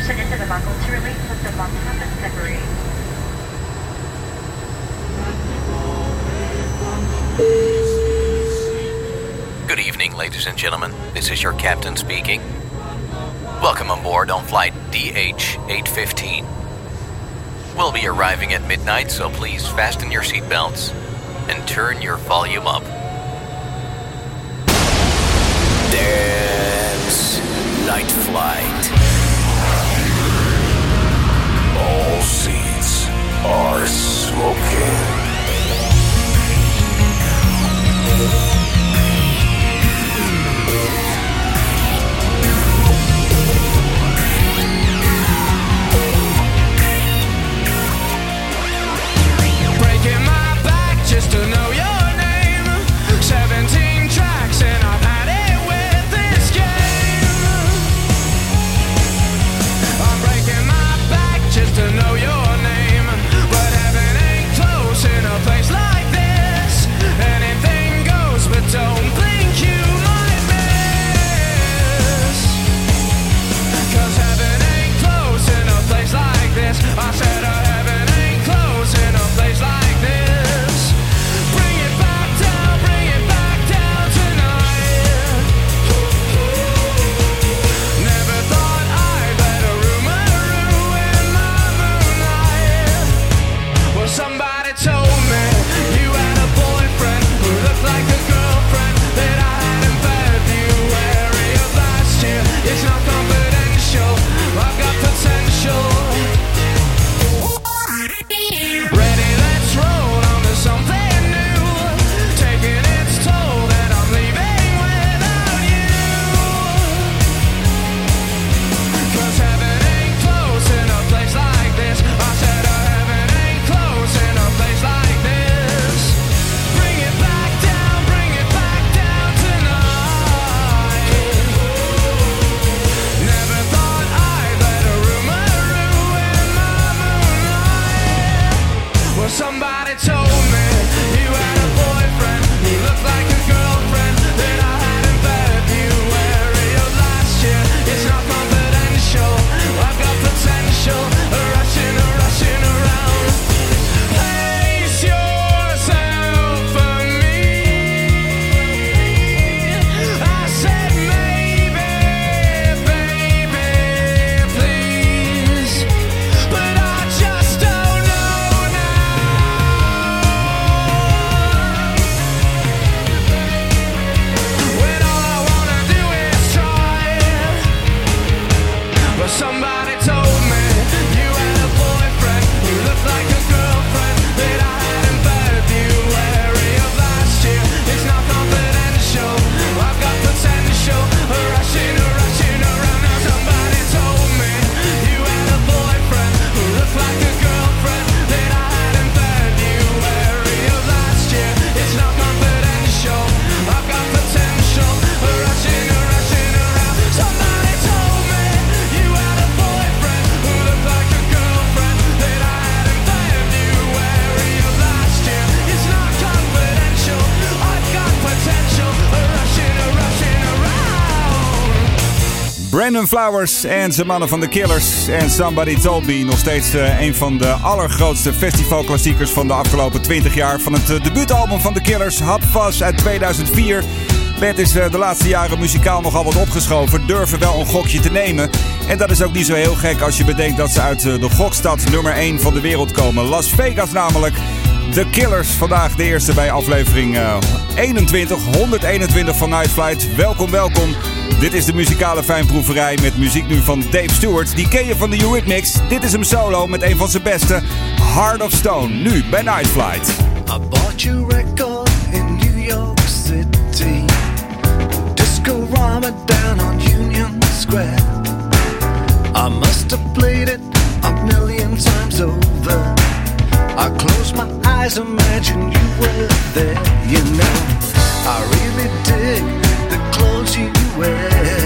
person into the buckle to release with the month of February. Good evening, ladies and gentlemen. This is your captain speaking. Welcome aboard on flight DH 815. We'll be arriving at midnight, so please fasten your seatbelts and turn your volume up. Dance Night Flight. Seats are smoking. Breaking my back just to know your name. 17 tracks and I've Brandon Flowers en zijn mannen van de Killers en Somebody Told Me. Nog steeds eh, een van de allergrootste festivalklassiekers van de afgelopen 20 jaar. Van het eh, debuutalbum van de Killers, Hot uit 2004. Band is eh, de laatste jaren muzikaal nogal wat opgeschoven. Durven wel een gokje te nemen. En dat is ook niet zo heel gek als je bedenkt dat ze uit de gokstad nummer 1 van de wereld komen. Las Vegas namelijk. The Killers, vandaag de eerste bij aflevering eh, 21, 121 van Night Flight. Welkom, welkom. Dit is de muzikale fijnproeverij met muziek nu van Dave Stewart. Die ken je van de Eurythmics. Dit is hem solo met een van zijn beste, Heart of Stone. Nu bij Night Flight. I bought your record in New York City. Disco down on Union Square. I must have played it a million times over. I close my eyes, imagine you were there, you know. I really dig the clothes you wear.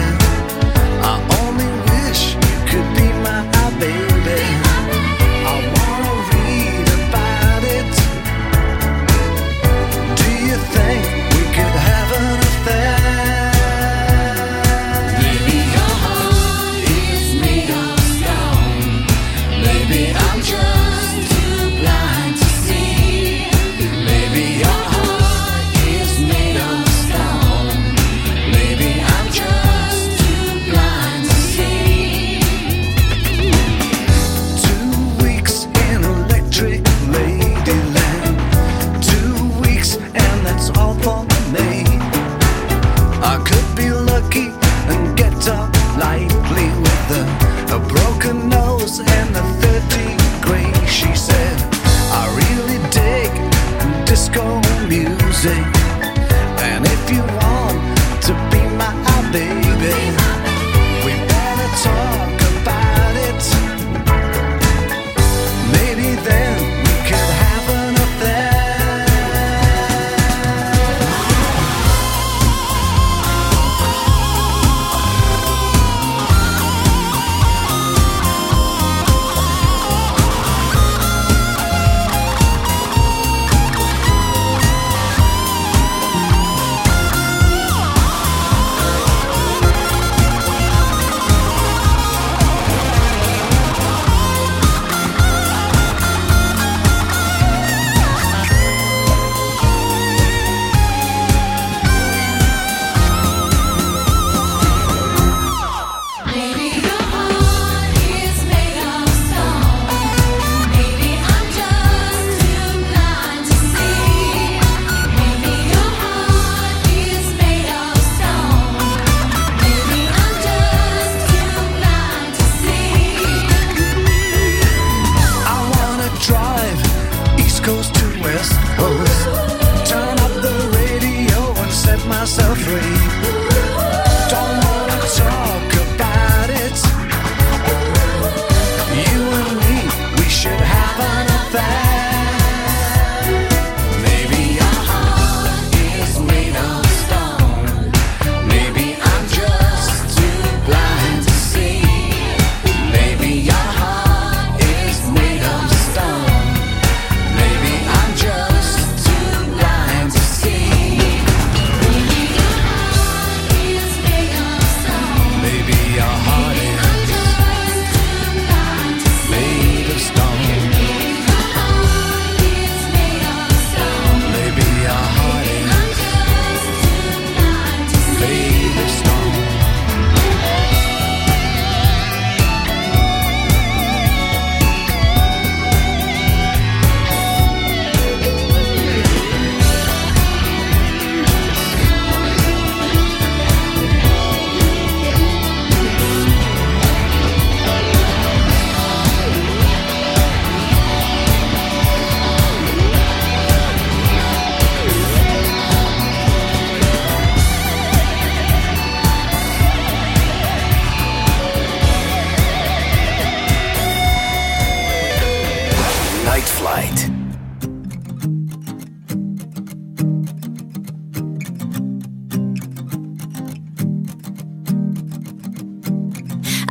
Night Flight.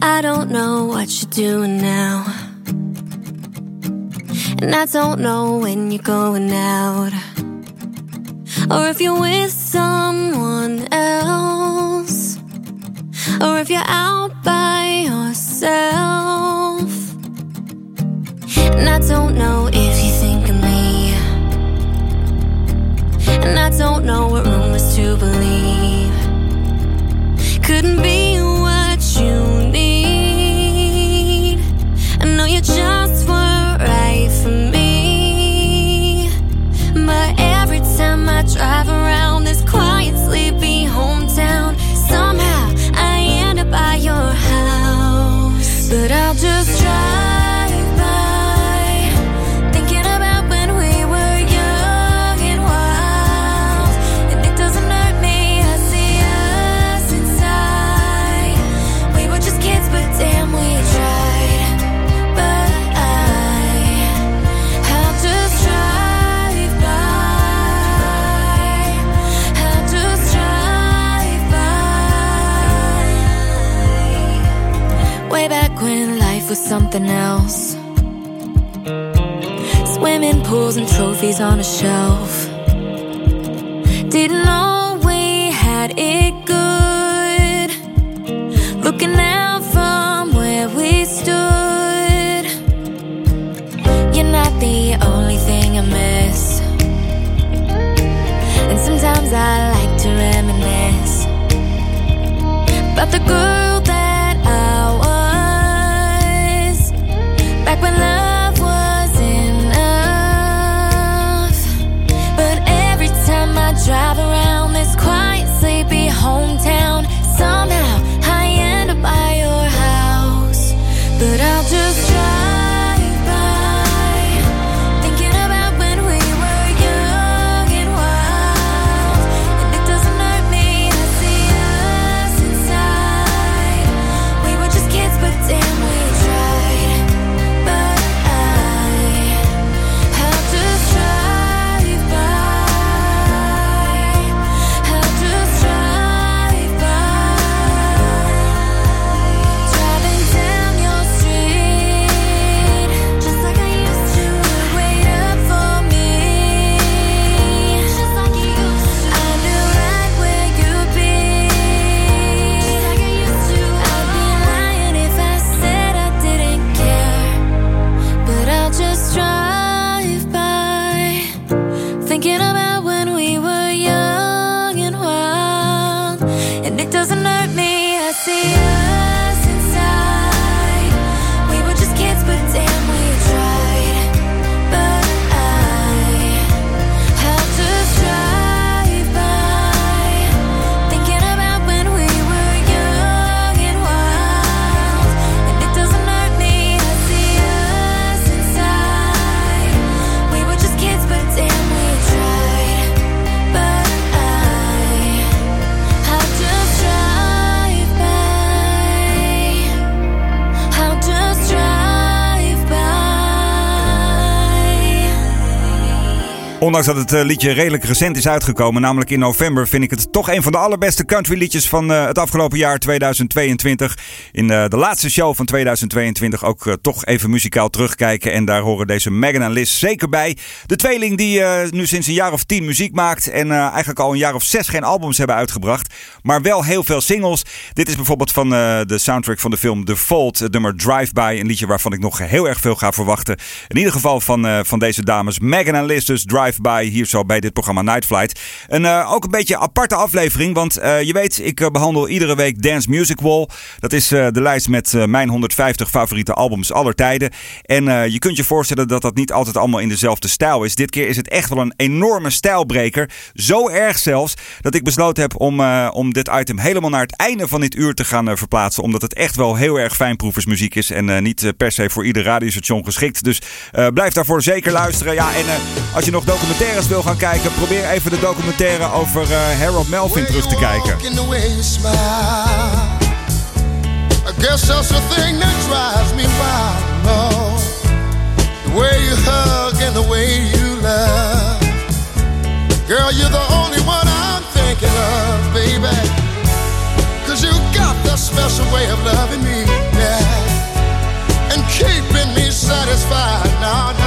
I don't know what you're doing now. And I don't know when you're going out. Or if you're with someone else. Or if you're out by yourself. And I don't know if you think of me. And I don't know what rumors to believe. Couldn't be something else. Swimming pools and trophies on a shelf. Didn't know we had it good. Looking out from where we stood. You're not the only thing I miss. And sometimes I like to reminisce about the girl Ondanks dat het eh, liedje redelijk recent is uitgekomen, namelijk in november, vind ik het toch een van de allerbeste country liedjes van eh, het afgelopen jaar 2022. In eh, de laatste show van 2022 ook toch even muzikaal terugkijken. En daar horen deze Megan en Liz zeker bij. De tweeling die nu sinds een jaar of tien muziek maakt en eigenlijk al een jaar of zes geen albums hebben uitgebracht. Maar wel heel veel singles. Dit is bijvoorbeeld van de soundtrack van de film The Vault, het nummer Drive By. Een liedje waarvan ik nog heel erg veel ga verwachten. In ieder geval van, van deze dames Megan Liz, dus Drive By hier zo bij dit programma Night Flight. En eh, ook een beetje een aparte aflevering, want eh, je weet, ik eh, behandel iedere week Dance Music Wall. Dat is de lijst met mijn 150 favoriete albums aller tijden. En je kunt je voorstellen dat dat niet altijd allemaal in dezelfde stijl is. Dit keer is het echt wel een enorme stijlbreker. Zo erg zelfs dat ik besloten heb om, om dit item helemaal naar het einde van dit uur te gaan verplaatsen. Omdat het echt wel heel erg fijnproeversmuziek is en niet per se voor ieder radiostation geschikt. Dus blijf daarvoor zeker luisteren. Ja, en als je nog documentaires wil gaan kijken, probeer even de documentaire over uh, Harold Melvin terug te kijken. Girl, you're the only one I'm thinking of, baby. Cause you got that special way of loving me, yeah. And keeping me satisfied. Now, now.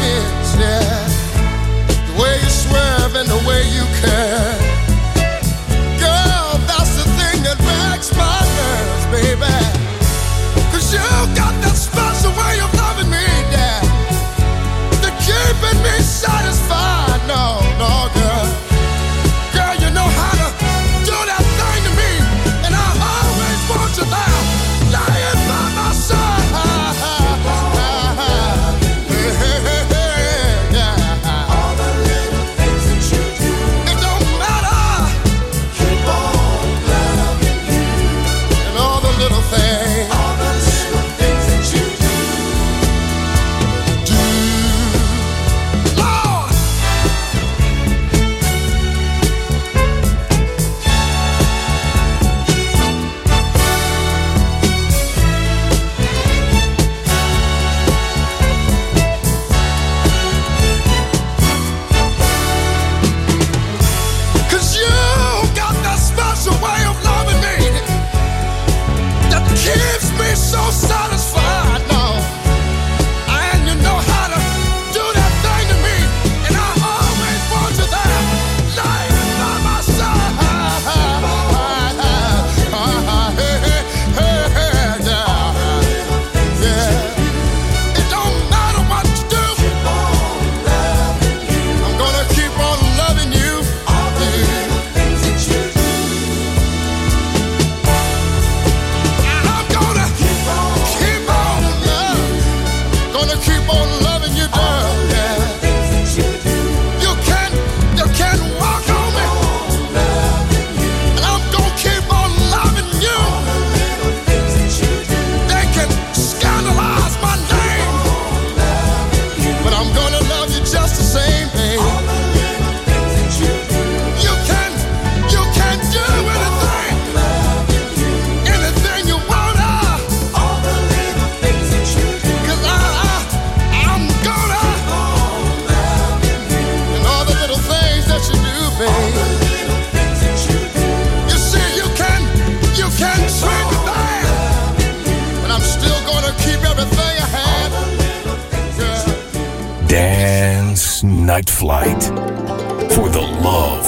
For the love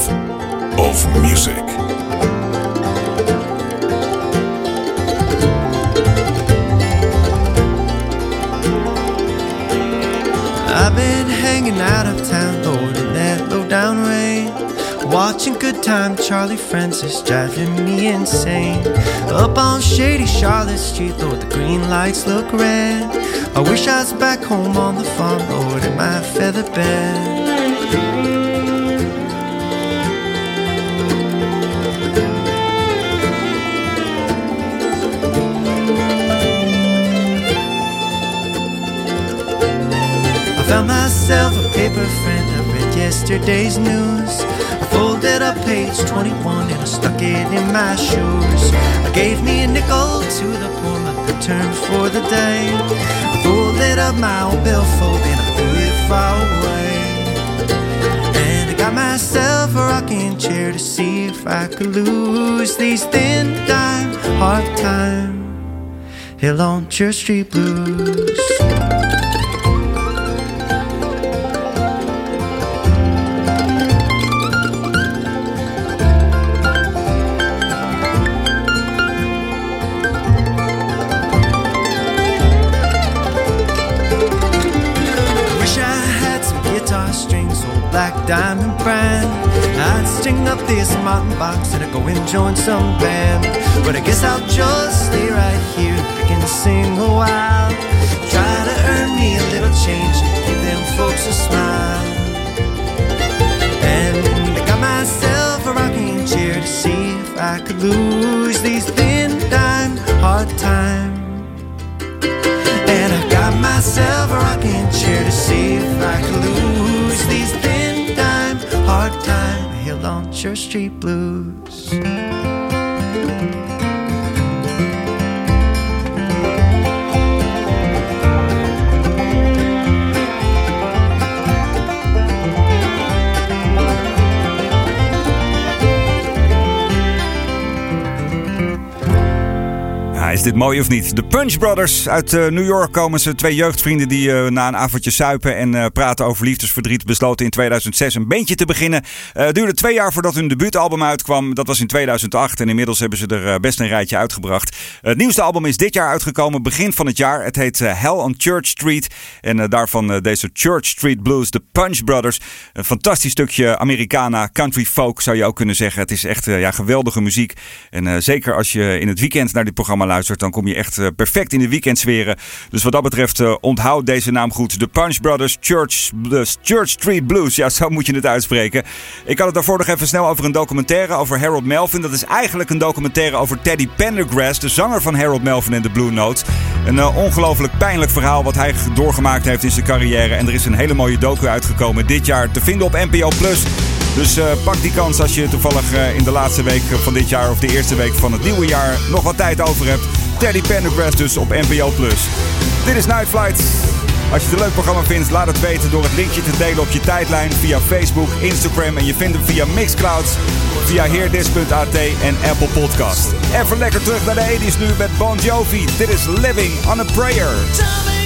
of music. I've been hanging out uptown, Lord, in that low down rain. Watching Good Time Charlie Francis driving me insane. Up on shady Charlotte Street, Lord, the green lights look red. I wish I was back home on the farm, Lord, in my feather bed. Found myself a paper friend. I read yesterday's news. I folded up page 21 and I stuck it in my shoes. I gave me a nickel to the poor, my return for the day. I folded up my old billfold and I threw it far away. And I got myself a rocking chair to see if I could lose these thin dime hard time. Hill on Church Street blues. Diamond brand. I'd string up this mountain box and I'd go and join some band. But I guess I'll just stay right here, pick and sing a while. Try to earn me a little change give them folks a smile. And I got myself a rocking chair to see if I could lose these thin dime hard times. And I got myself a rocking chair to see if I can lose these thin dime hard time hill on Church Street blues. Dit mooi of niet? De Punch Brothers uit eh, New York komen ze. Twee jeugdvrienden die eh, na een avondje suipen en eh, praten over liefdesverdriet besloten in 2006 een bandje te beginnen. Het duurde twee jaar voordat hun debuutalbum uitkwam. Dat was in 2008 en inmiddels hebben ze er best een rijtje uitgebracht. het nieuwste album is dit jaar uitgekomen, begin van het jaar. Het heet Hell on Church Street en daarvan deze Church Street Blues, de Punch Brothers. Een fantastisch stukje Americana, country folk zou je ook kunnen zeggen. Het is echt ja, geweldige muziek. En zeker als je in het weekend naar dit programma luistert, dan kom je echt eh, perfect in de weekendsferen. Dus wat dat betreft, eh, onthoud deze naam goed. De Punch Brothers Church, Church Street Blues. Ja, zo moet je het uitspreken. Ik had het daarvoor nog even snel over een documentaire over Harold Melvin. Dat is eigenlijk een documentaire over Teddy Pendergrass, de zanger van Harold Melvin en de Blue Notes. Een eh, ongelooflijk pijnlijk verhaal wat hij doorgemaakt heeft in zijn carrière. En er is een hele mooie docu uitgekomen dit jaar te vinden op NPO Plus. Dus eh, pak die kans als je toevallig eh, in de laatste week van dit jaar of de eerste week van het nieuwe jaar nog wat tijd over hebt. Teddy Pendergrass dus op NPO Plus. Dit is Night Flight. Als je het een leuk programma vindt, laat het weten door het linkje te delen op je tijdlijn via Facebook, Instagram en je vindt hem via Mixcloud, via heerdis.at en Apple Podcast. Even lekker terug naar de 80s nu met Bon Jovi. Dit is Living on a Prayer.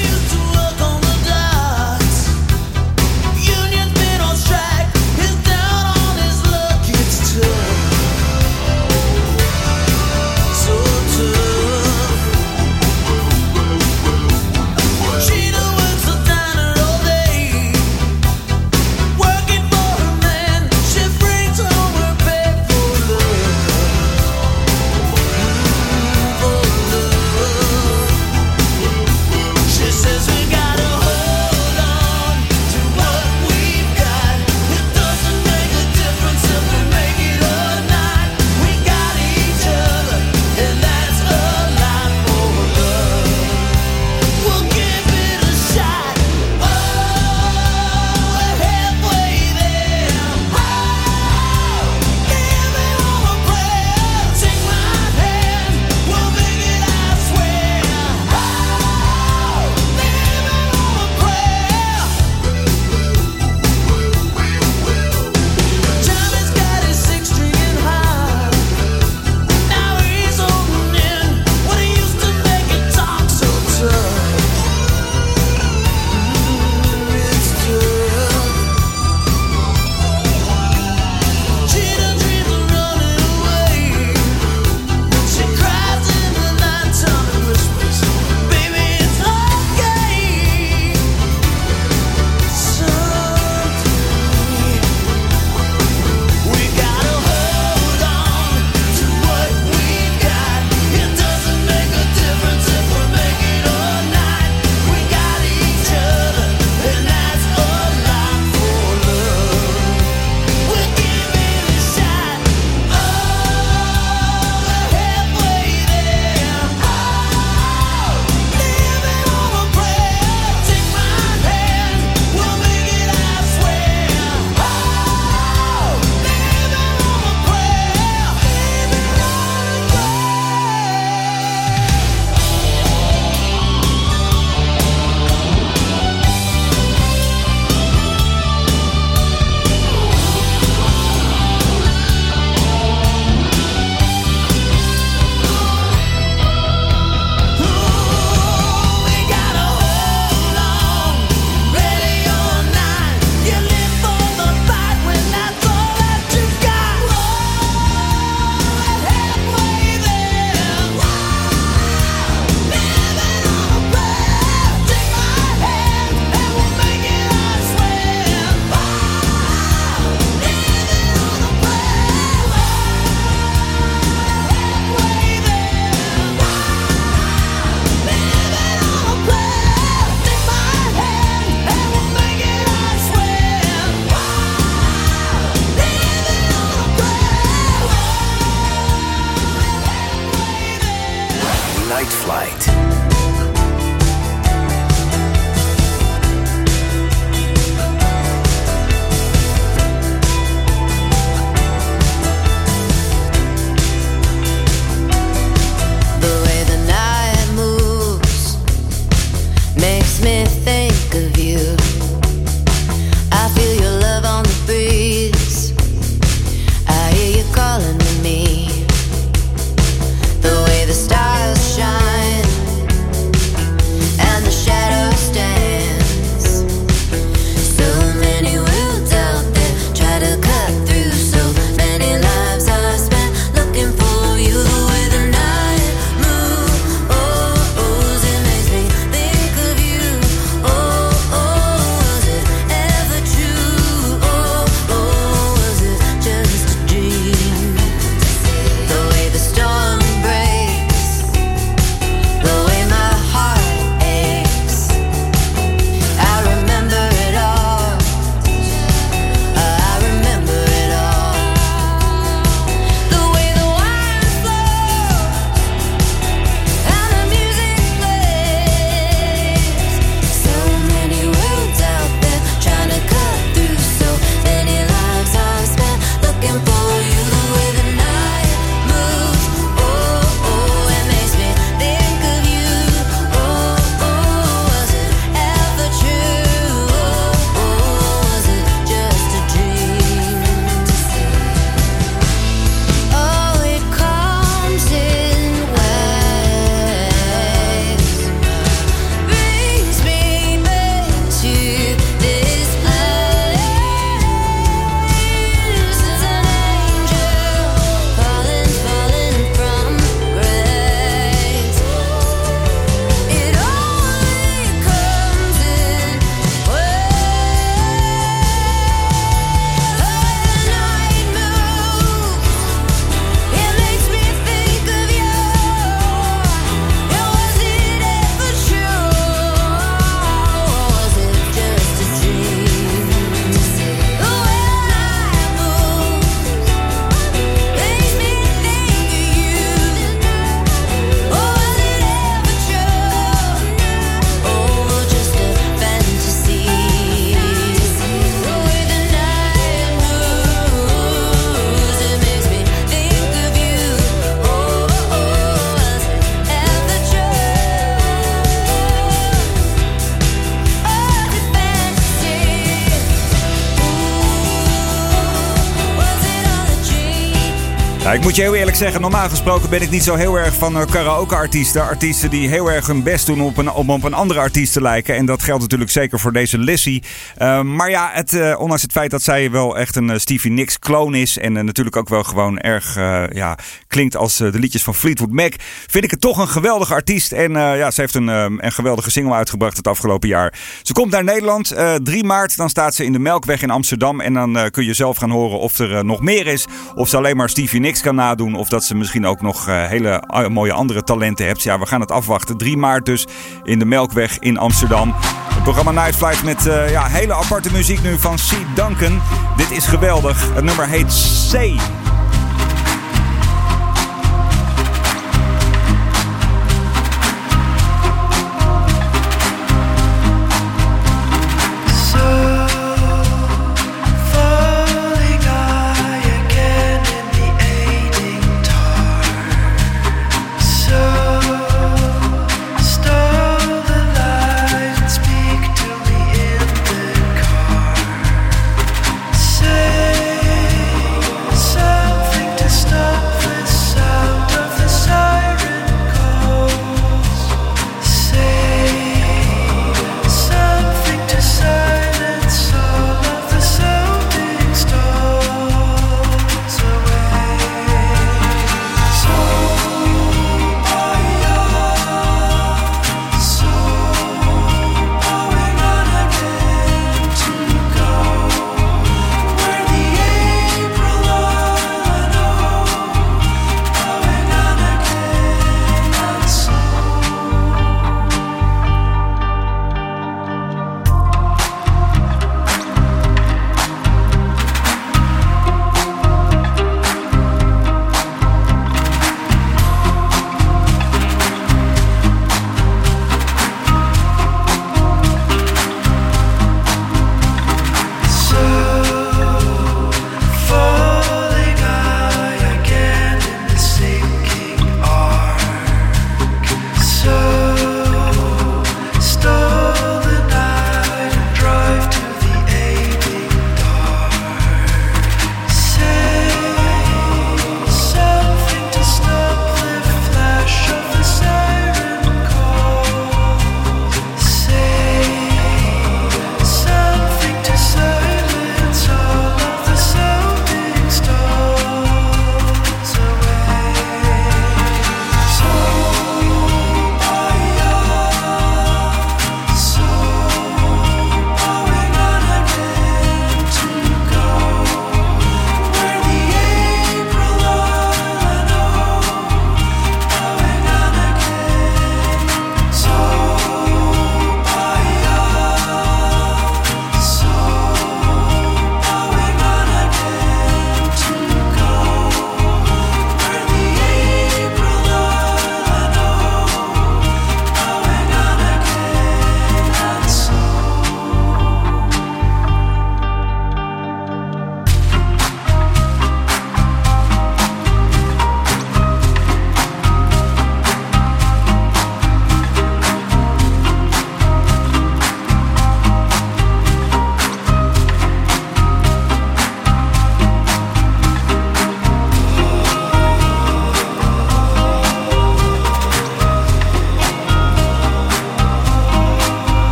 Ik moet je heel eerlijk zeggen, normaal gesproken ben ik niet zo heel erg van eh, karaoke-artiesten. Artiesten die heel erg hun best doen op om op een andere artiest te lijken. En dat geldt natuurlijk zeker voor deze Lissy. Eh, maar ja, het, eh, ondanks het feit dat zij wel echt een Stevie Nicks kloon is. En natuurlijk ook wel gewoon erg ja, klinkt als de liedjes van Fleetwood Mac. Vind ik het toch een geweldige artiest. En ja, ze heeft een, een geweldige single uitgebracht het afgelopen jaar. Ze komt naar Nederland. eh 3 maart, dan staat ze in de Melkweg in Amsterdam. En dan kun je zelf gaan horen of er nog meer is. Of ze alleen maar Stevie Nicks nadoen. Of dat ze misschien ook nog eh, hele mooie andere talenten heeft. Ja, we gaan het afwachten. 3 maart dus in de Melkweg in Amsterdam. Het programma Night met eh, ja, hele aparte muziek nu van C. Duncan. Dit is geweldig. Het nummer heet C.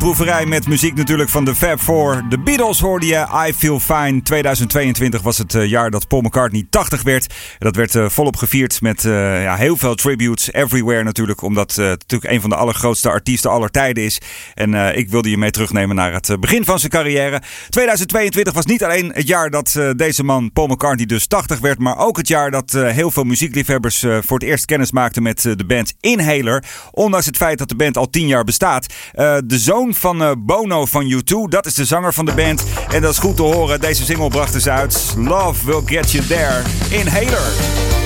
Proeverij met muziek natuurlijk van de Fab Four, de Beatles hoorde je I Feel Fine. 2022 was het eh, jaar dat Paul McCartney 80 werd. Dat werd eh, volop gevierd met eh, ja, heel veel tributes everywhere natuurlijk. Omdat het natuurlijk een van de allergrootste artiesten aller tijden is. En ik wilde je mee terugnemen naar het begin van zijn carrière. 2022 was niet alleen het jaar dat deze man Paul McCartney dus 80 werd. Maar ook het jaar dat heel veel muziekliefhebbers voor het eerst kennis maakten met de band Inhaler. Ondanks het feit dat de band al 10 jaar bestaat. de zoon van Bono van U2, dat is de zanger van de band. En dat is goed te horen. Deze single bracht eens uit. Love Will Get You There. Inhaler.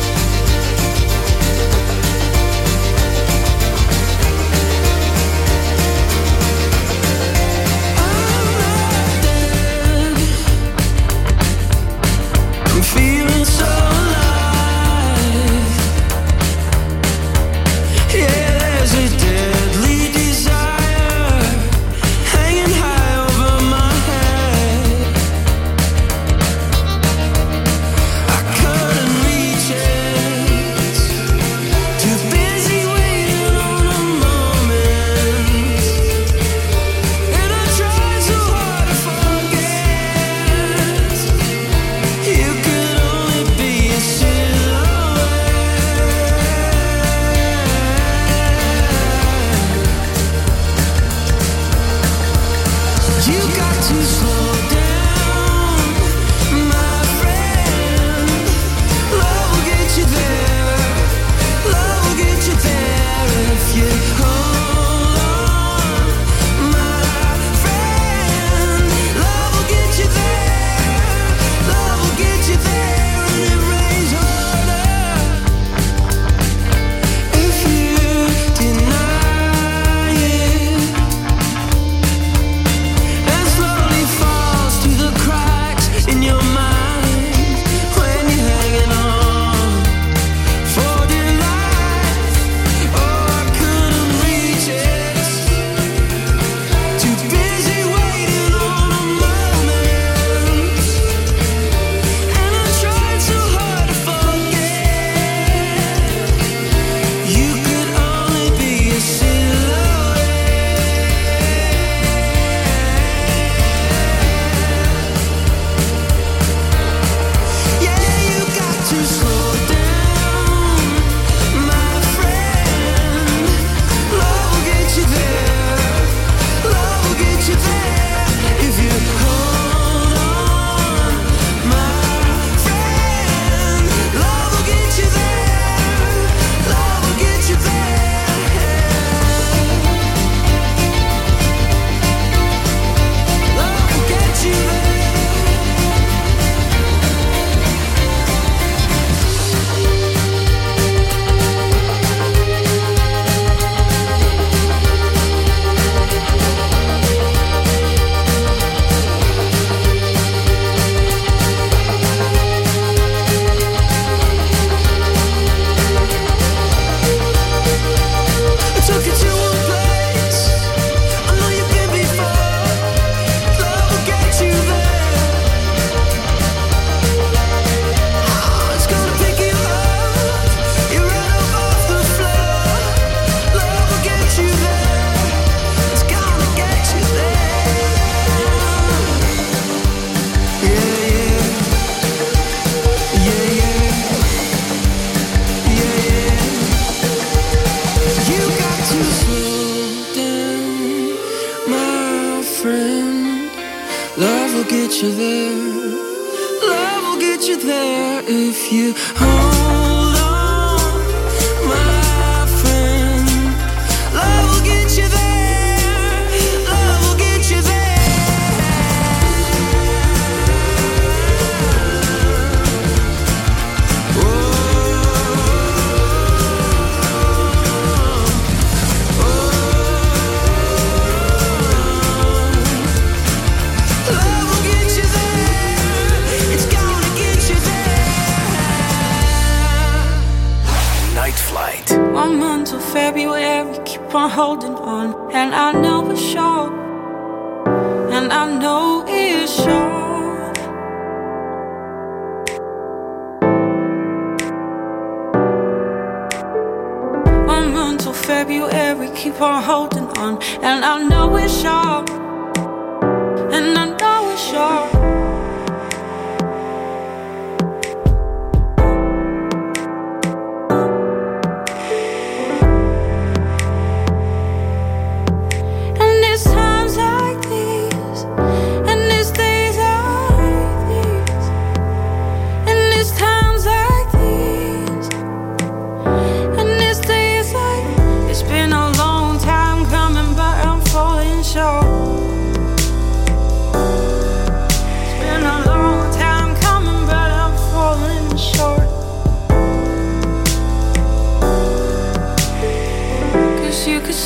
Keep on holding on, and I know it's short,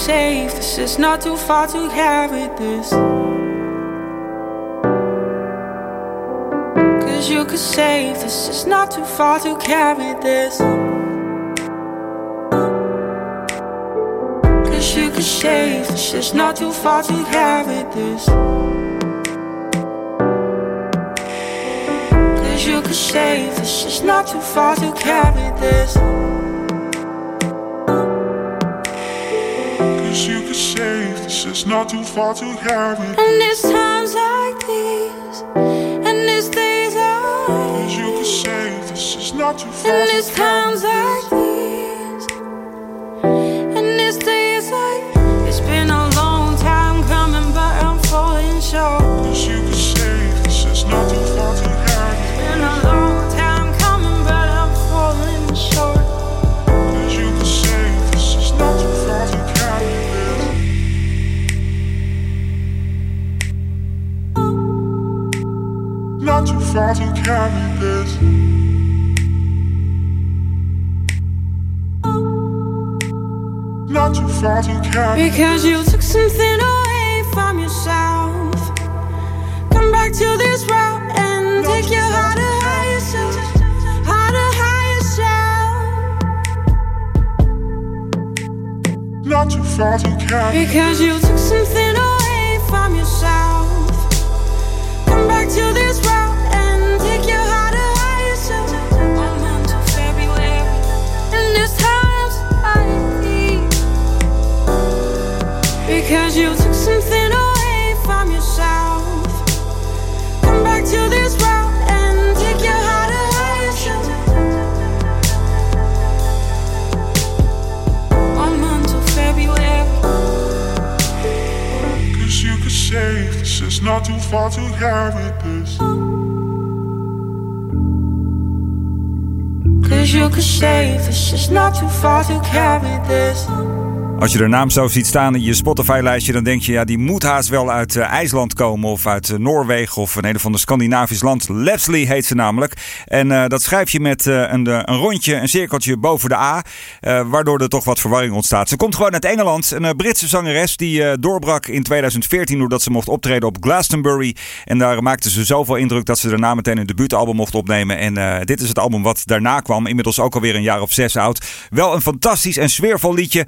Save this, it's not too far to carry this. Cause you could save this, it's not too far to carry this. Cause you could save this, it's not too far to carry this. Cause you could save this, it's not too far to carry this. This, it's not too far to carry. And it's times like these, and it's days like Cause you could save this, it's not too far And to it's times like Not too far to carry this. Not too far to carry. Because you took something away from yourself. Come back to this route and take your heart to higher yourself. Heart to higher yourself. Not too far to carry. Because you took something away from yourself. Come back to this route Because you took something away from yourself. Come back to this route and take your heart. One month February. Cause you could save this, it's not too far to carry this. Cause you could save this, it's not too far to carry this. Als je de naam zo ziet staan in je Spotify-lijstje, dan denk je, ja, die moet haast wel uit eh, IJsland komen of uit eh, Noorwegen of een een of ander Scandinavisch land. Lapsley heet ze namelijk. En eh, dat schrijf je met een, een rondje, een cirkeltje boven de A, waardoor er toch wat verwarring ontstaat. Ze komt gewoon uit Engeland, een Britse zangeres die doorbrak in 2014 doordat ze mocht optreden op Glastonbury. En daar maakte ze zoveel indruk dat ze daarna meteen een debuutalbum mocht opnemen. En dit is het album wat daarna kwam, inmiddels ook alweer een jaar of zes oud. Wel een fantastisch en sfeervol liedje.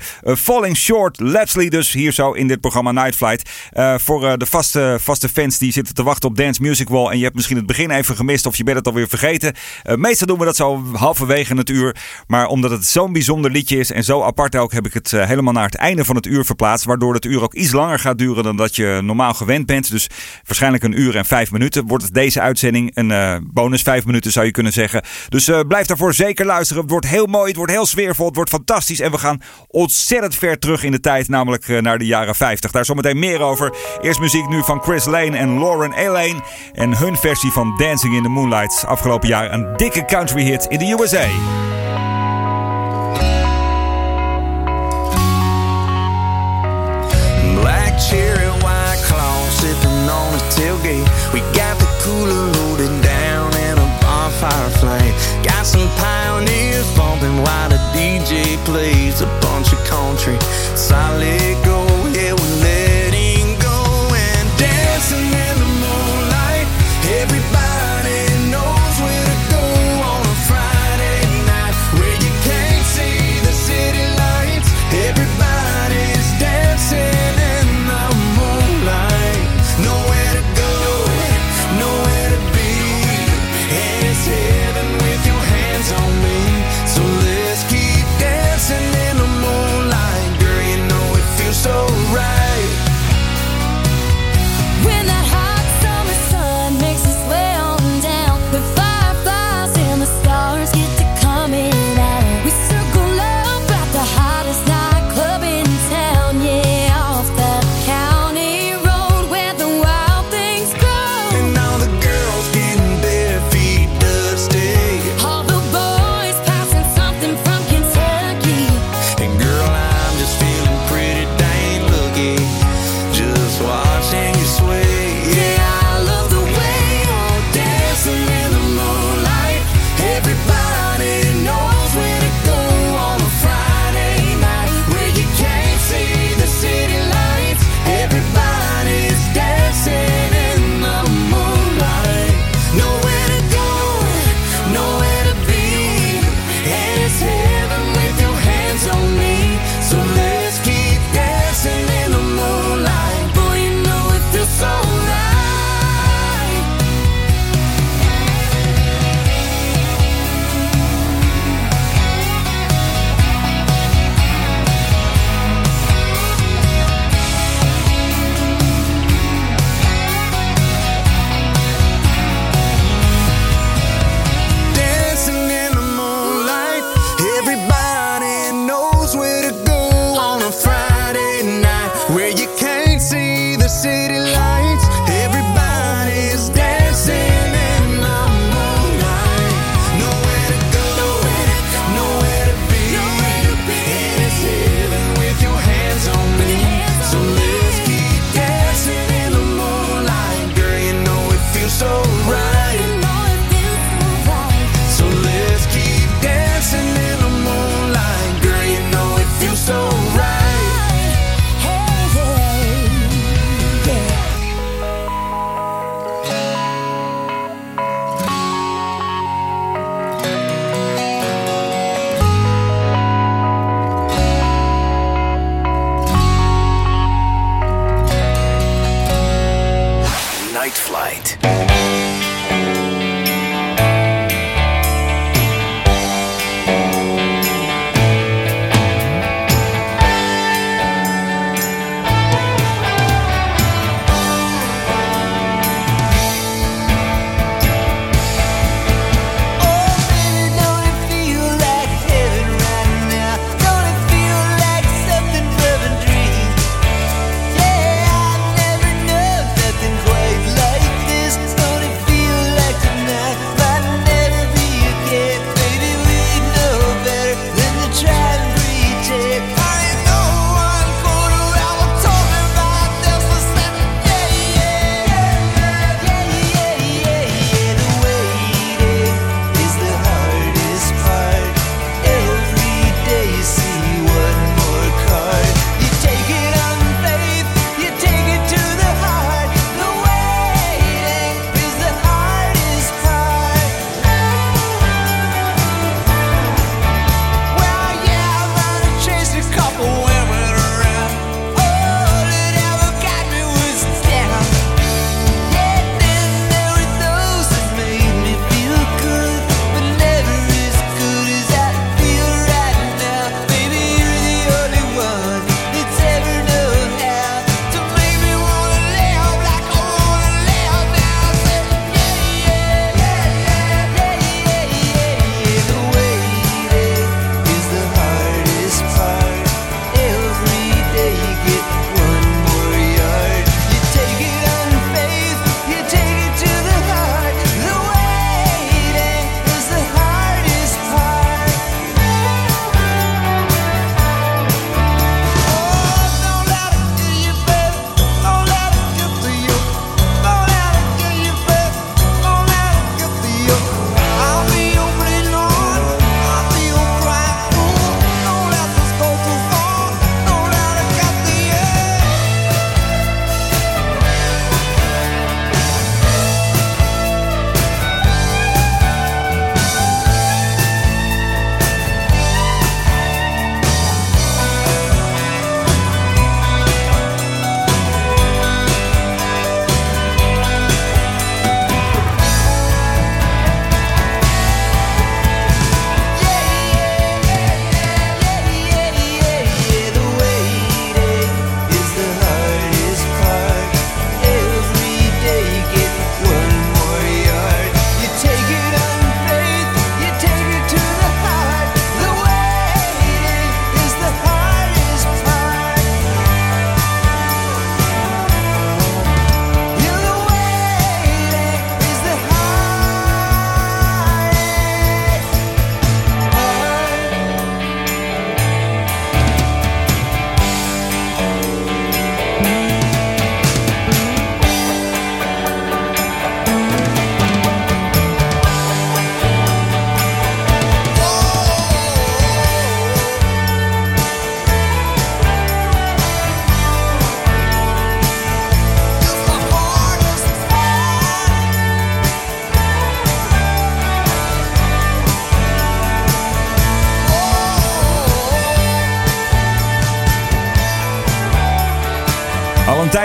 Short, Lapsley dus hier zo in dit programma Night Flight. Eh, voor eh, de vaste, vaste fans die zitten te wachten op Dance Music Wall en je hebt misschien het begin even gemist of je bent het alweer vergeten. Eh, meestal doen we dat zo halverwege het uur. Maar omdat het zo'n bijzonder liedje is en zo apart ook, heb ik het helemaal naar het einde van het uur verplaatst. Waardoor het uur ook iets langer gaat duren dan dat je normaal gewend bent. Dus waarschijnlijk een uur en vijf minuten wordt het deze uitzending. Een bonus vijf minuten zou je kunnen zeggen. Dus blijf daarvoor zeker luisteren. Het wordt heel mooi, het wordt heel sfeervol, het wordt fantastisch. En we gaan ontzettend ver terug in de tijd, namelijk eh, naar de jaren 50. Daar zometeen meer over. Eerst muziek nu van Chris Lane en Lauren Elaine. En hun versie van Dancing in the Moonlight. Afgelopen jaar een dikke country hit in de USA. Black cherry, white claw, sipping on a tailgate. We got the cooler loaded down and a bonfire flame. Got some pioneers bumping while the DJ plays country. Solid gold,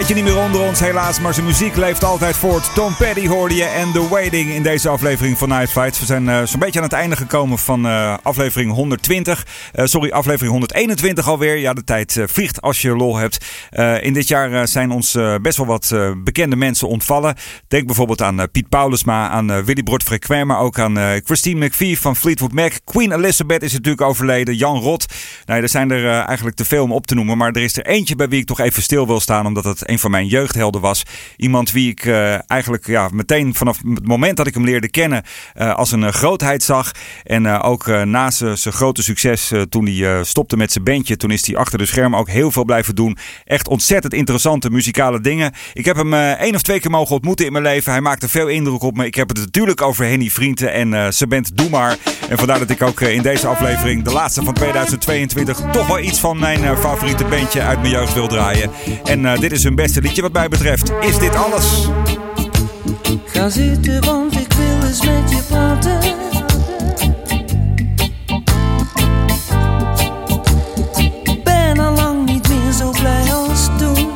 plaatje niet meer onder ons, helaas, maar zijn muziek leeft altijd voort. Tom Petty hoorde je en The Waiting in deze aflevering van Night Fights. We zijn eh, zo'n beetje aan het einde gekomen van eh, aflevering 120. Eh, sorry, aflevering 121 alweer. Ja, de tijd vliegt als je lol hebt. in dit jaar zijn ons best wel wat bekende mensen ontvallen. Denk bijvoorbeeld aan Piet Paulusma, aan Willy Brod Frequent, maar ook aan Christine McVie van Fleetwood Mac. Queen Elizabeth is natuurlijk overleden. Jan Rot. Nou, er zijn er eigenlijk te veel om op te noemen, maar er is er eentje bij wie ik toch even stil wil staan, omdat het van mijn jeugdhelden was. Iemand wie ik eh, eigenlijk ja, meteen vanaf het moment dat ik hem leerde kennen eh, als een eh, grootheid zag. En ook na zijn grote succes toen hij stopte met zijn bandje, toen is hij achter de schermen ook heel veel blijven doen. Echt ontzettend interessante muzikale dingen. Ik heb hem één of twee keer mogen ontmoeten in mijn leven. Hij maakte veel indruk op me. Ik heb het natuurlijk over Henny Vrienden en eh zijn band Doe Maar. En vandaar dat ik ook in deze aflevering, de laatste van 2022, toch wel iets van mijn favoriete bandje uit mijn jeugd wil draaien. En dit is hun beste liedje wat mij betreft. Is dit alles? Ga zitten, want ik wil eens met je praten. Ben al lang niet meer zo blij als toen.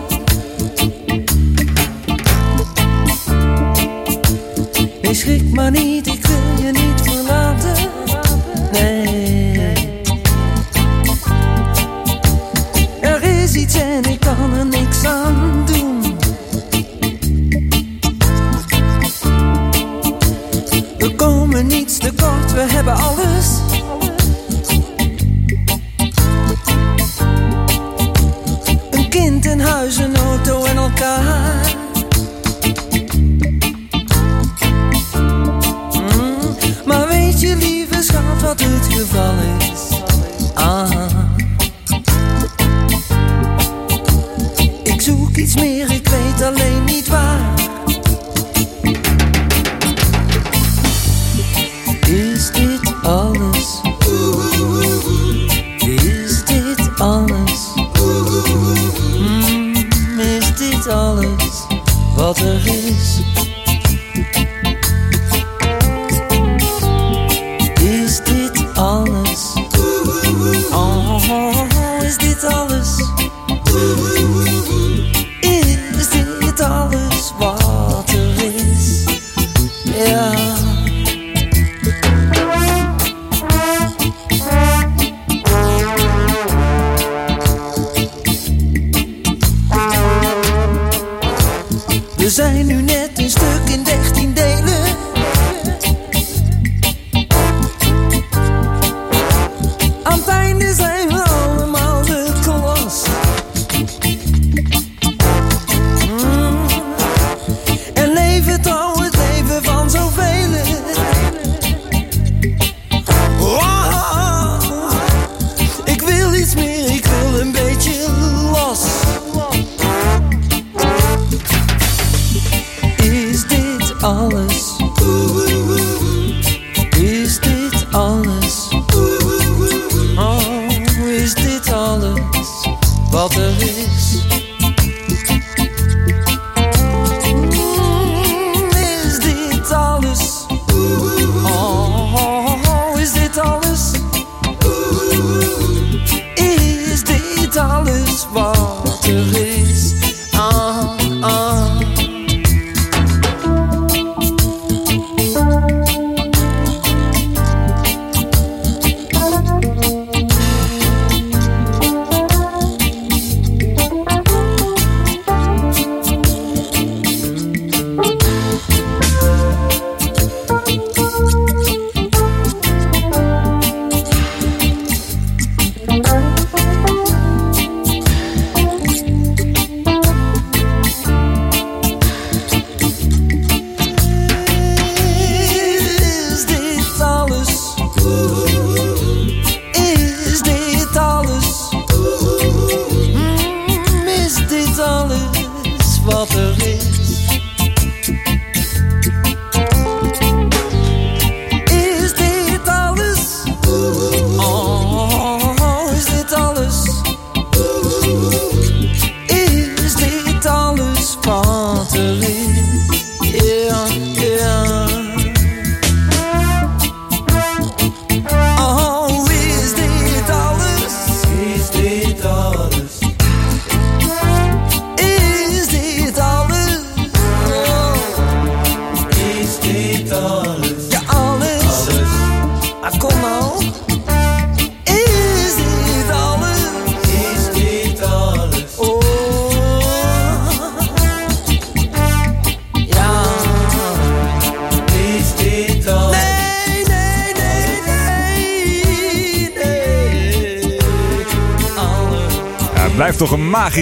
Nee, schrik maar niet,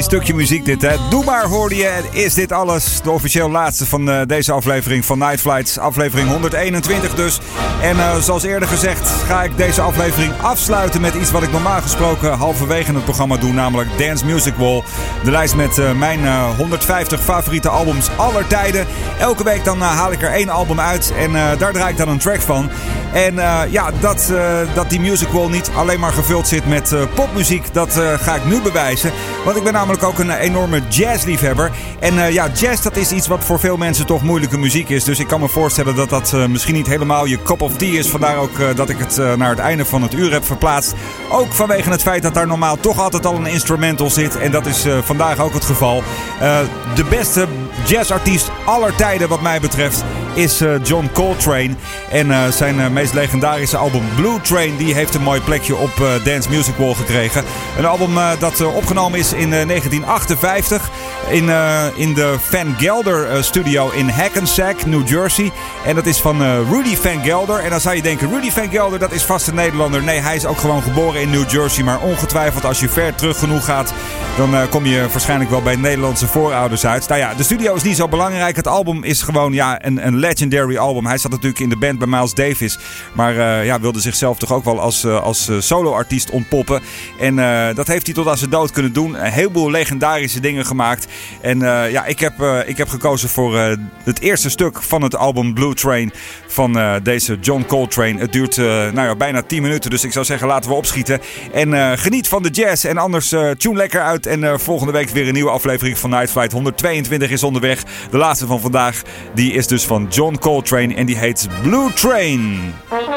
Stukje muziek dit, hè? Doe maar, hoorde je. Is dit alles? De officieel laatste van eh, deze aflevering van Night Flights. Aflevering 121 dus. En eh, zoals eerder gezegd ga ik deze aflevering afsluiten met iets wat ik normaal gesproken halverwege het programma doe. Namelijk Dance Music Wall. De lijst met eh, mijn eh, 150 favoriete albums aller tijden. Elke week dan haal ik er één album uit en daar draai ik dan een track van. En eh, ja, dat, eh, dat die Music Wall niet alleen maar gevuld zit met eh, popmuziek, dat ga ik nu bewijzen. Want ik ben namelijk ook een enorme jazzliefhebber. En ja, jazz dat is iets wat voor veel mensen toch moeilijke muziek is. Dus ik kan me voorstellen dat dat misschien niet helemaal je cup of tea is. Vandaar ook dat ik het naar het einde van het uur heb verplaatst. Ook vanwege het feit dat daar normaal toch altijd al een instrumental zit. En dat is vandaag ook het geval. De beste jazzartiest aller tijden wat mij betreft is John Coltrane. En zijn eh, meest legendarische album Blue Train die heeft een mooi plekje op eh, Dance Music Wall gekregen. Een album eh, dat eh, opgenomen is in eh, 1958 in, in de Van Gelder studio in Hackensack, New Jersey. En dat is van Rudy Van Gelder. En dan zou je denken, Rudy Van Gelder dat is vast een Nederlander. Nee, hij is ook gewoon geboren in New Jersey. Maar ongetwijfeld als je ver terug genoeg gaat, dan kom je waarschijnlijk wel bij Nederlandse voorouders uit. Nou ja, de studio is niet zo belangrijk. Het album is gewoon ja, een, een legendary album. Hij zat natuurlijk in de band bij Miles Davis. Maar eh, ja, wilde zichzelf toch ook wel als, eh, als eh, solo-artiest ontpoppen. En dat heeft hij tot aan zijn dood kunnen doen. Een heleboel legendarische dingen gemaakt. En ja, ik heb, ik heb gekozen voor het eerste stuk van het album Blue Train van deze John Coltrane. Het duurt nou ja, bijna 10 minuten, dus ik zou zeggen laten we opschieten. En geniet van de jazz en anders tune lekker uit. En volgende week weer een nieuwe aflevering van Night Flight 122 is onderweg. De laatste van vandaag, die is dus van John Coltrane en die heet Blue Train. Bye.